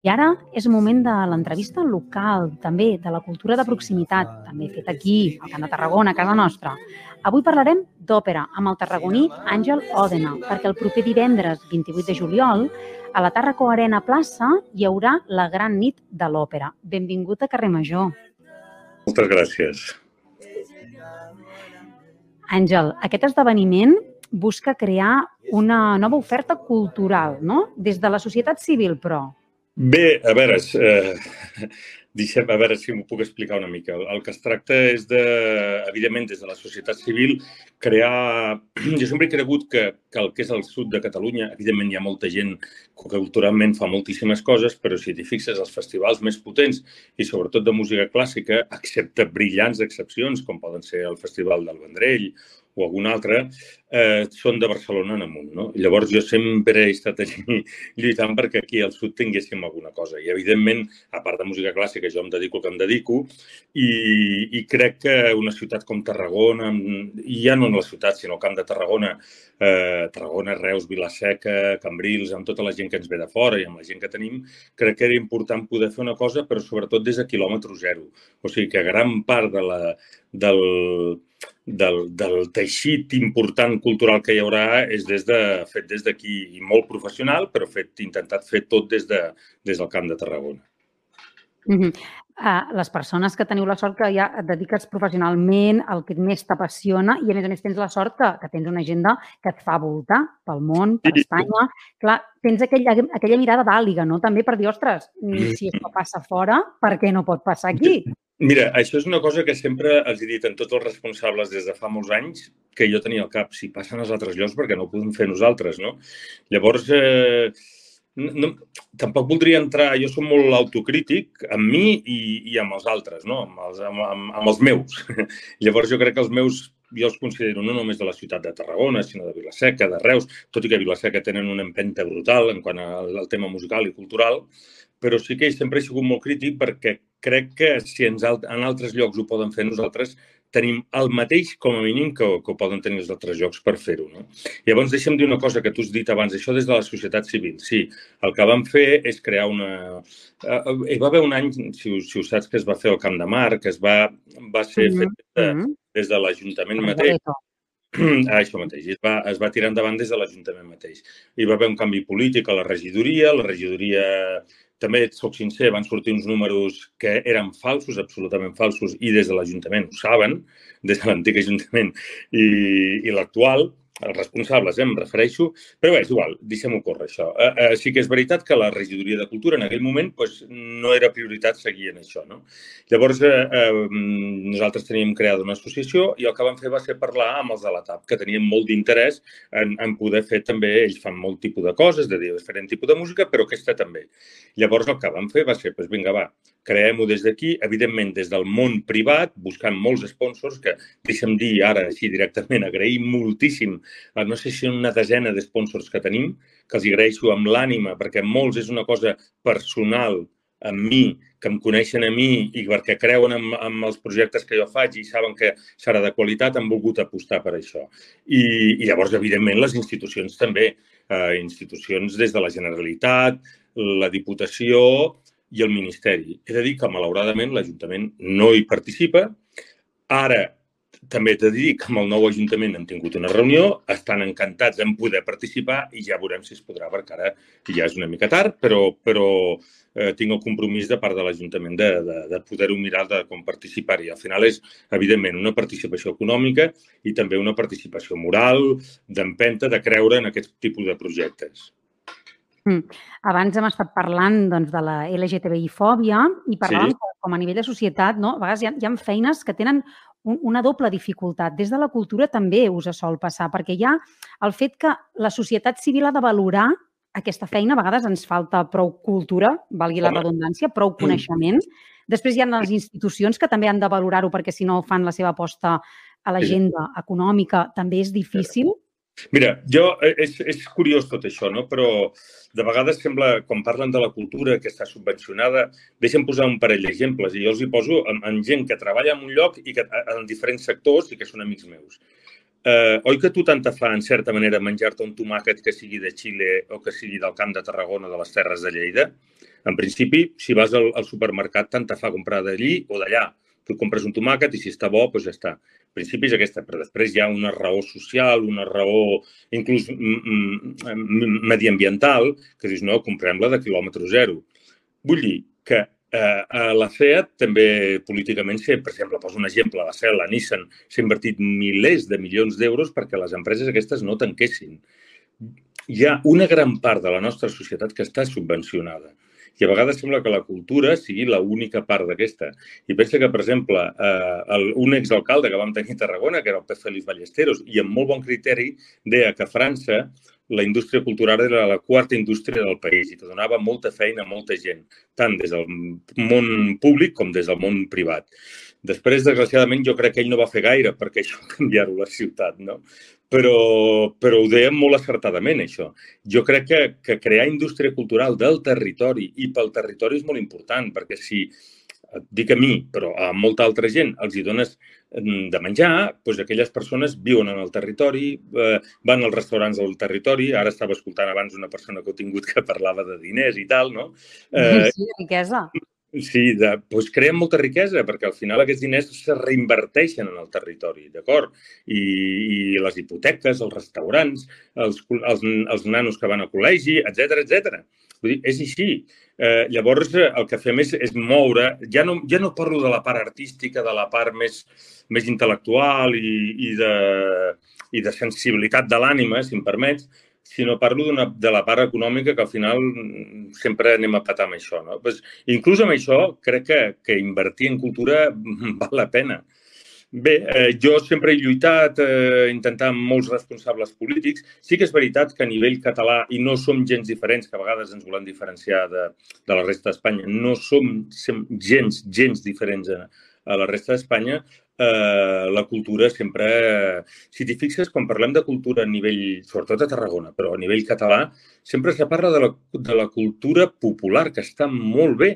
I ara és moment de l'entrevista local, també de la cultura de proximitat, també fet aquí, al Camp de Tarragona, a casa nostra. Avui parlarem d'òpera amb el tarragoní Àngel Òdena, perquè el proper divendres 28 de juliol a la Tarraco Arena Plaça hi haurà la gran nit de l'òpera. Benvingut a Carrer Major. Moltes gràcies. Àngel, aquest esdeveniment busca crear una nova oferta cultural, no? Des de la societat civil, però. Bé, a veure, eh, deixem, a veure si m'ho puc explicar una mica. El que es tracta és de, evidentment, des de la societat civil, crear... Jo sempre he cregut que, que el que és el sud de Catalunya, evidentment hi ha molta gent que culturalment fa moltíssimes coses, però si t'hi fixes, els festivals més potents i sobretot de música clàssica, excepte brillants excepcions, com poden ser el Festival del Vendrell o algun altre, eh, són de Barcelona en amunt. No? Llavors jo sempre he estat allí lluitant perquè aquí al sud tinguéssim alguna cosa. I evidentment, a part de música clàssica, jo em dedico al que em dedico i, i crec que una ciutat com Tarragona, i ja no en la ciutat, sinó el camp de Tarragona, eh, Tarragona, Reus, Vilaseca, Cambrils, amb tota la gent que ens ve de fora i amb la gent que tenim, crec que era important poder fer una cosa, però sobretot des de quilòmetre zero. O sigui que gran part de la, del, del, del teixit important cultural que hi haurà és des de, fet des d'aquí i molt professional, però fet, intentat fer tot des, de, des del Camp de Tarragona. Mm -hmm. uh, les persones que teniu la sort que ja et dediques professionalment al que més t'apassiona i, a més a més, tens la sort que, que tens una agenda que et fa voltar pel món, per sí. Espanya. Clar, tens aquella, aquella mirada d'àliga, no? També per dir, ostres, si això passa fora, per què no pot passar aquí? Mira, això és una cosa que sempre els he dit en tots els responsables des de fa molts anys, que jo tenia al cap, si passen als altres llocs, perquè no ho podem fer nosaltres, no? Llavors, eh, no, tampoc voldria entrar... Jo som molt autocrític amb mi i, i amb els altres, no? amb, els, amb, amb, amb els meus. Llavors, jo crec que els meus jo els considero no només de la ciutat de Tarragona, sinó de Vilaseca, de Reus, tot i que Vilaseca tenen una empenta brutal en quant al, al tema musical i cultural, però sí que sempre he sigut molt crític perquè crec que si ens, en altres llocs ho poden fer, nosaltres tenim el mateix, com a mínim, que, que ho poden tenir els altres llocs per fer-ho. No? Llavors, deixa'm dir una cosa que tu has dit abans, això des de la societat civil. Sí, el que vam fer és crear una... Eh, hi va haver un any, si, si ho saps, que es va fer al Camp de Mar, que es va, va ser mm -hmm. fet de, mm-hmm. des de l'Ajuntament mateix. Ah, això mateix. Es va, es va tirar endavant des de l'Ajuntament mateix. Hi va haver un canvi polític a la regidoria, la regidoria també et soc sincer, van sortir uns números que eren falsos, absolutament falsos, i des de l'Ajuntament ho saben, des de l'antic Ajuntament i, i l'actual, els responsables, eh, em refereixo, però bé, és igual, deixem-ho córrer, això. Eh, eh, sí que és veritat que la regidoria de Cultura en aquell moment pues, no era prioritat seguir en això. No? Llavors, eh, eh, nosaltres teníem creada una associació i el que vam fer va ser parlar amb els de la TAP, que tenien molt d'interès en, en poder fer també, ells fan molt tipus de coses, de diferent tipus de música, però aquesta també. Llavors, el que vam fer va ser, doncs vinga, va, creem-ho des d'aquí, evidentment des del món privat, buscant molts sponsors, que deixa'm dir ara així directament, agraïm moltíssim no sé si una desena de sponsors que tenim, que els agraeixo amb l'ànima, perquè molts és una cosa personal amb mi, que em coneixen a mi i perquè creuen en, en els projectes que jo faig i saben que serà de qualitat, han volgut apostar per això. I, i llavors, evidentment, les institucions també, eh, institucions des de la Generalitat, la Diputació i el Ministeri. He de dir que, malauradament, l'Ajuntament no hi participa. Ara, també t'he de dir que amb el nou Ajuntament hem tingut una reunió, estan encantats en poder participar i ja veurem si es podrà, perquè ara ja és una mica tard, però, però eh, tinc el compromís de part de l'Ajuntament de, de, de poder-ho mirar de com participar-hi. Al final és, evidentment, una participació econòmica i també una participació moral, d'empenta, de creure en aquest tipus de projectes. Mm. Abans hem estat parlant doncs, de la LGTBI-fòbia i parlàvem sí. com a nivell de societat, no? a vegades hi ha, hi ha feines que tenen un, una doble dificultat. Des de la cultura també us sol passar, perquè hi ha el fet que la societat civil ha de valorar aquesta feina, a vegades ens falta prou cultura, valgui la redundància, prou mm. coneixement. Després hi ha les institucions que també han de valorar-ho perquè si no fan la seva aposta a l'agenda econòmica també és difícil. Mira, jo, eh, és, és curiós tot això, no? però de vegades sembla, quan parlen de la cultura que està subvencionada, deixen posar un parell d'exemples i jo els hi poso en, en gent que treballa en un lloc i que, en diferents sectors i que són amics meus. eh, oi que tu tant te fa, en certa manera, menjar-te un tomàquet que sigui de Xile o que sigui del camp de Tarragona, de les Terres de Lleida? En principi, si vas al, al supermercat, tant te fa comprar d'allí o d'allà. Tu compres un tomàquet i si està bo, doncs ja està. En principi és aquesta, però després hi ha una raó social, una raó inclús mediambiental, que dius, no, comprem-la de quilòmetre zero. Vull dir que Eh, a la FEAT també políticament, per exemple, poso un exemple, la CEL, la Nissan, s'ha invertit milers de milions d'euros perquè les empreses aquestes no tanquessin. Hi ha una gran part de la nostra societat que està subvencionada i a vegades sembla que la cultura sigui l'única part d'aquesta. I pensa que, per exemple, eh, el, un exalcalde que vam tenir a Tarragona, que era el Pep Félix Ballesteros, i amb molt bon criteri, deia que a França la indústria cultural era la quarta indústria del país i que donava molta feina a molta gent, tant des del món públic com des del món privat. Després, desgraciadament, jo crec que ell no va fer gaire perquè això canviar-ho la ciutat, no? Però, però ho deia molt acertadament, això. Jo crec que, que crear indústria cultural del territori i pel territori és molt important, perquè si dic a mi, però a molta altra gent, els hi dones mm, de menjar, doncs aquelles persones viuen en el territori, eh, van als restaurants del territori. Ara estava escoltant abans una persona que he tingut que parlava de diners i tal, no? Eh, sí, riquesa. De, doncs creen molta riquesa, perquè al final aquests diners se reinverteixen en el territori, d'acord? I, I les hipoteques, els restaurants, els, els, els nanos que van a col·legi, etc etc. Vull dir, és així. Eh, llavors, eh, el que fem és, és moure... Ja no, ja no parlo de la part artística, de la part més, més intel·lectual i, i, de, i de sensibilitat de l'ànima, si em permets, sinó parlo de la part econòmica que al final sempre anem a patar amb això. No? Pues, inclús amb això crec que, que invertir en cultura val la pena. Bé, eh, jo sempre he lluitat, eh, intentant molts responsables polítics. Sí que és veritat que a nivell català, i no som gens diferents, que a vegades ens volem diferenciar de, de la resta d'Espanya, no som gens, gens diferents a, a la resta d'Espanya, eh, la cultura sempre... Si t'hi fixes, quan parlem de cultura a nivell, sobretot a Tarragona, però a nivell català, sempre se parla de la, de la cultura popular, que està molt bé,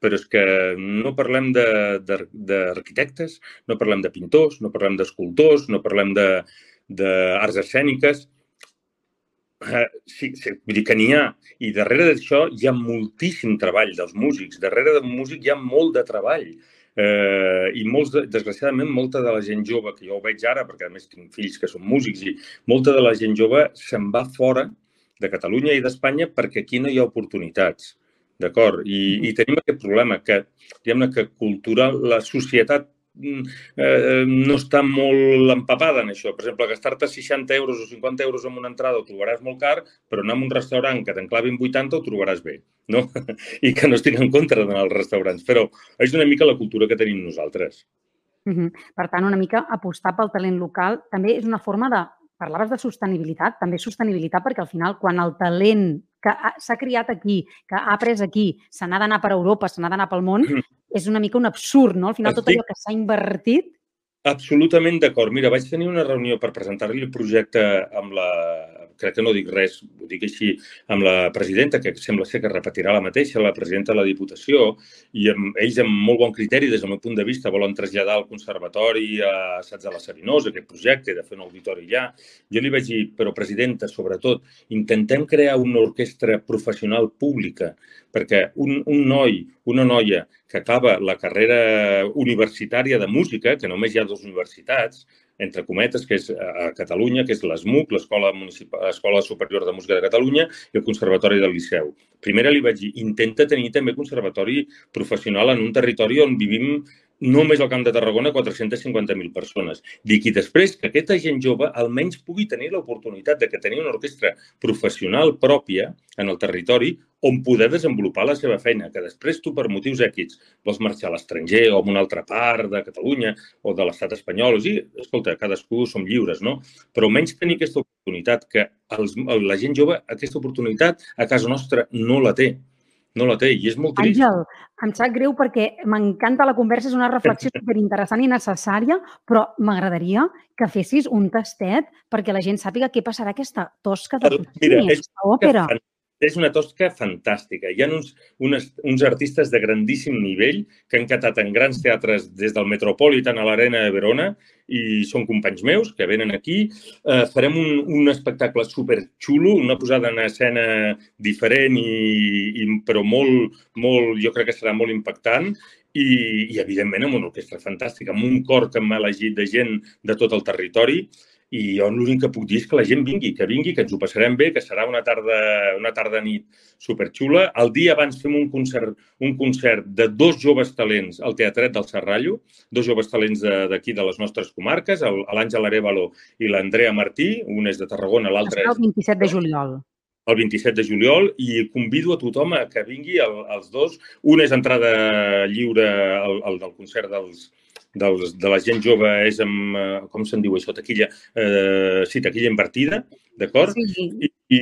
però és que no parlem d'arquitectes, no parlem de pintors, no parlem d'escultors, no parlem d'arts escèniques. Eh, sí, sí, vull dir que n'hi ha. I darrere d'això hi ha moltíssim treball dels músics. Darrere del músic hi ha molt de treball. Eh, I molts, de, desgraciadament, molta de la gent jove, que jo ho veig ara, perquè a més tinc fills que són músics, i molta de la gent jove se'n va fora de Catalunya i d'Espanya perquè aquí no hi ha oportunitats. D'acord? I, I tenim aquest problema que, diguem-ne, que cultural, la societat eh, no està molt empapada en això. Per exemple, gastar-te 60 euros o 50 euros en una entrada ho trobaràs molt car, però anar a un restaurant que t'enclavin 80 ho trobaràs bé, no? I que no estic en contra d'anar als restaurants. Però és una mica la cultura que tenim nosaltres. Uh -huh. Per tant, una mica apostar pel talent local també és una forma de parlaves de sostenibilitat, també sostenibilitat perquè al final quan el talent que s'ha criat aquí, que ha après aquí, se n'ha d'anar per Europa, se n'ha d'anar pel món, mm. És una mica un absurd, no? Al final Estic... tot allò que s'ha invertit Absolutament d'acord. Mira, vaig tenir una reunió per presentar-li el projecte amb la, crec que no dic res, ho dic així, amb la presidenta, que sembla ser que repetirà la mateixa, la presidenta de la Diputació, i amb, ells amb molt bon criteri, des del meu punt de vista, volen traslladar al Conservatori a Sats de la Serinós, aquest projecte, de fer un auditori allà. Jo li vaig dir, però presidenta, sobretot, intentem crear una orquestra professional pública, perquè un, un noi, una noia que acaba la carrera universitària de música, que només hi ha dues universitats, entre cometes, que és a Catalunya, que és l'ESMUC, l'Escola Escola Superior de Música de Catalunya, i el Conservatori del Liceu. Primera li vaig dir, intenta tenir també conservatori professional en un territori on vivim només al Camp de Tarragona 450.000 persones. Dic, i després que aquesta gent jove almenys pugui tenir l'oportunitat de que tenir una orquestra professional pròpia en el territori on poder desenvolupar la seva feina, que després tu per motius èquids vols marxar a l'estranger o a una altra part de Catalunya o de l'estat espanyol. O sigui, escolta, cadascú som lliures, no? Però almenys tenir aquesta oportunitat, que els, la gent jove aquesta oportunitat a casa nostra no la té. No la té i és molt trist. Àngel, em sap greu perquè m'encanta la conversa, és una reflexió superinteressant i necessària, però m'agradaria que fessis un tastet perquè la gent sàpiga què passarà aquesta tosca de Mira, és òpera. És una tosca fantàstica. Hi ha uns, unes, uns artistes de grandíssim nivell que han catat en grans teatres des del Metropolitan a l'Arena de Verona i són companys meus que venen aquí. Eh, farem un, un espectacle superxulo, una posada en escena diferent, i, i, però molt, molt, jo crec que serà molt impactant i, i evidentment amb una orquestra fantàstica, amb un cor que m'ha elegit de gent de tot el territori i jo l'únic que puc dir és que la gent vingui, que vingui, que ens ho passarem bé, que serà una tarda, una tarda nit superxula. El dia abans fem un concert, un concert de dos joves talents al Teatret del Serrallo, dos joves talents d'aquí, de, de les nostres comarques, l'Àngel Arevalo i l'Andrea Martí, un és de Tarragona, l'altre és... El 27 de juliol el 27 de juliol i convido a tothom a que vingui el, els dos. Un és entrada lliure al, al del concert dels, dels, de la gent jove és amb, eh, com se'n diu això, taquilla, eh, sí, taquilla invertida, d'acord? Sí. I, i,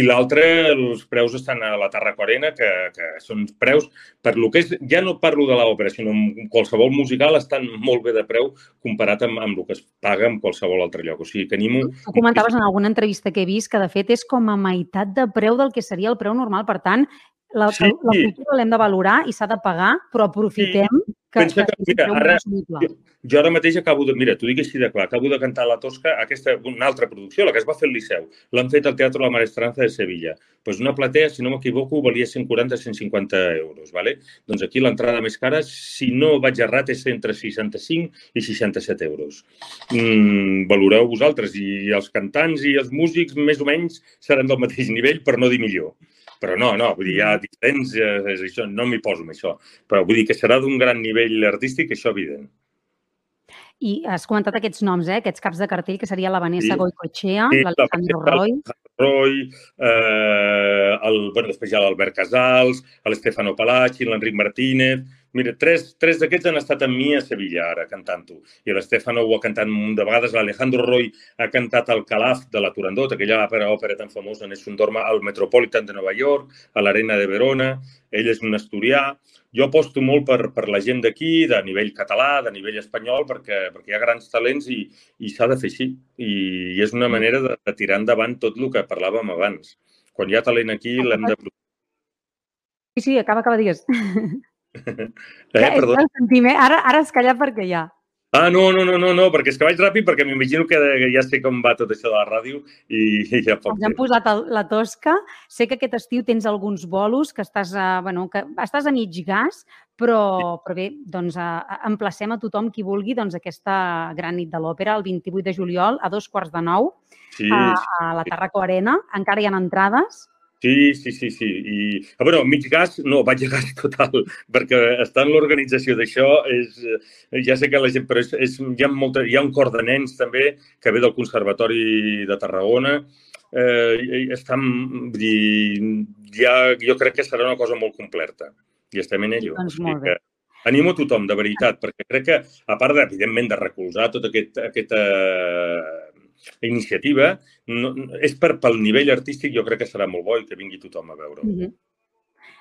i l'altre, els preus estan a la Tarraco Arena, que, que són preus, per lo que és, ja no parlo de l'òpera, sinó qualsevol musical estan molt bé de preu comparat amb, amb el que es paga en qualsevol altre lloc. O sigui, que animo... Tu comentaves en alguna entrevista que he vist que, de fet, és com a meitat de preu del que seria el preu normal. Per tant, la, sí. la cultura l'hem de valorar i s'ha de pagar, però aprofitem sí. Que, Pensa que, que mira, ara, jo, jo ara mateix acabo de... Mira, t'ho dic així de clar, acabo de cantar la Tosca, aquesta, una altra producció, la que es va fer al Liceu. L'han fet al Teatre La Maestranza de Sevilla. Pues una platea, si no m'equivoco, valia 140-150 euros. ¿vale? Doncs aquí l'entrada més cara, si no vaig errat, és entre 65 i 67 euros. Mm, valoreu vosaltres. I els cantants i els músics, més o menys, seran del mateix nivell, per no dir millor. Però no, no, vull dir, hi ha diferències, això, no m'hi poso amb això. Però vull dir que serà d'un gran nivell artístic, això evident. I has comentat aquests noms, eh? aquests caps de cartell, que seria la Vanessa sí. Goicoechea, sí, l'Alejandro Roy... Roy, eh, el, bueno, després hi ha l'Albert Casals, l'Estefano Palacci, l'Enric Martínez, Mira, tres, tres d'aquests han estat amb mi a Sevilla ara cantant-ho. I l'Estefano ho ha cantat un de vegades. L'Alejandro Roy ha cantat el Calaf de la Turandot, aquella òpera, òpera tan famosa en un dorma al Metropolitan de Nova York, a l'Arena de Verona. Ell és un asturià. Jo aposto molt per, per la gent d'aquí, de nivell català, de nivell espanyol, perquè, perquè hi ha grans talents i, i s'ha de fer així. I, I és una manera de, de tirar endavant tot el que parlàvem abans. Quan hi ha talent aquí, l'hem de... Sí, sí, acaba, acaba, digues. eh, perdó. Eh? Ara, ara has callat perquè ja. Ah, no, no, no, no, no, perquè és que vaig ràpid perquè m'imagino que ja sé com va tot això de la ràdio i, i ja poc Ens han posat la tosca. Sé que aquest estiu tens alguns bolos, que estàs a, bueno, que estàs a mig gas, però, però bé, doncs a, a, emplacem a tothom qui vulgui doncs, aquesta gran nit de l'òpera el 28 de juliol a dos quarts de nou sí, a, a la Tarraco Arena. Encara hi ha entrades Sí, sí, sí, sí. I, a veure, mig gas, no, vaig a gas total, perquè estar en l'organització d'això és... Ja sé que la gent, però és, és, hi, ha molta, hi ha un cor de nens també que ve del Conservatori de Tarragona. Eh, estan, vull dir, ja, jo crec que serà una cosa molt completa i estem en ello. Doncs molt bé. Animo a tothom, de veritat, perquè crec que, a part, de, evidentment, de recolzar tot aquest, aquest eh, iniciativa, no, és per, pel nivell artístic, jo crec que serà molt bo i que vingui tothom a veure-ho. Mm -hmm.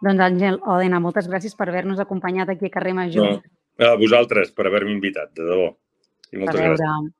Doncs, Àngel Odena, moltes gràcies per haver-nos acompanyat aquí a Carrer Major. No, a vosaltres per haver-me invitat, de debò. I moltes gràcies.